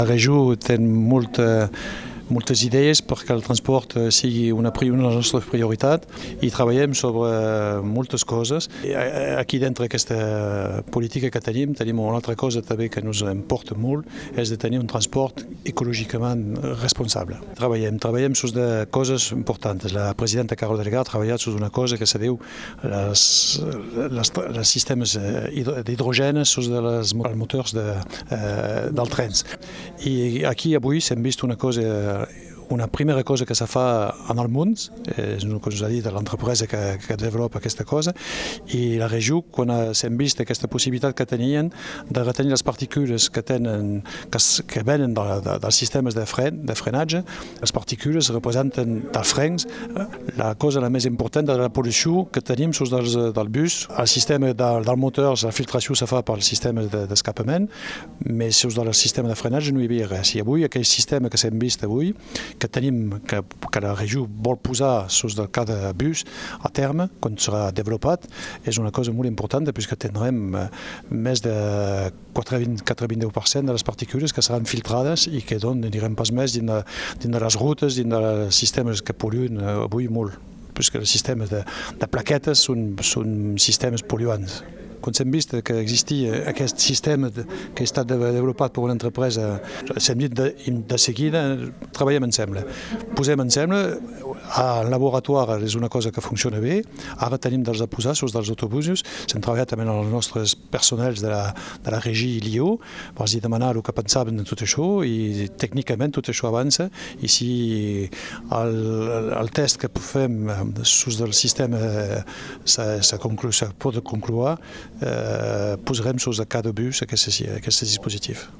La regió té molta moltes idees perquè el transport eh, sigui una, una de les nostres prioritats i treballem sobre eh, moltes coses. Aquí dintre aquesta política que tenim, tenim una altra cosa també que ens importa molt, és de tenir un transport ecològicament responsable. Treballem, treballem sobre coses importants. La presidenta Carol Delgado ha treballat sobre una cosa que se diu les, les, les sistemes eh, d'hidrogen sobre els motors de, eh, dels trens. I aquí avui s'hem vist una cosa una primera cosa que se fa en el món, és una cosa dit de l'empresa que, que desenvolupa aquesta cosa, i la regió, quan s'hem vist aquesta possibilitat que tenien de retenir les partícules que, tenen, que, que venen de, de, dels sistemes de, fren, de frenatge, les partícules representen dels frens la cosa la més important de la pol·lució que tenim sus dels, del bus. El sistema de, del motor, la filtració se fa pel sistema d'escapament, de, més sus del sistema de frenatge no hi havia res. I avui aquell sistema que s'hem vist avui, que tenim, que, que la regió vol posar sus de cada bus a terme, quan serà desenvolupat, és una cosa molt important, perquè tindrem eh, més de 4,10% de les partícules que seran filtrades i que doncs anirem pas més dins de, dins de les rutes, dins dels sistemes que polluen eh, avui molt, perquè els sistemes de, de plaquetes són, són sistemes polluants quan s'hem vist que existia aquest sistema que ha estat desenvolupat per una empresa, s'hem dit de, de seguida, treballem ensemble. Posem ensemble, al laboratori és una cosa que funciona bé, ara tenim dels aposassos dels autobusos, s'hem treballat també amb els nostres personals de la, de la regió i Lió, per demanar el que pensaven de tot això i tècnicament tot això avança. I si el, el test que fem sus del sistema se, se, conclu, pot concloure, eh, posarem sus a cada bus aquest, aquest dispositiu.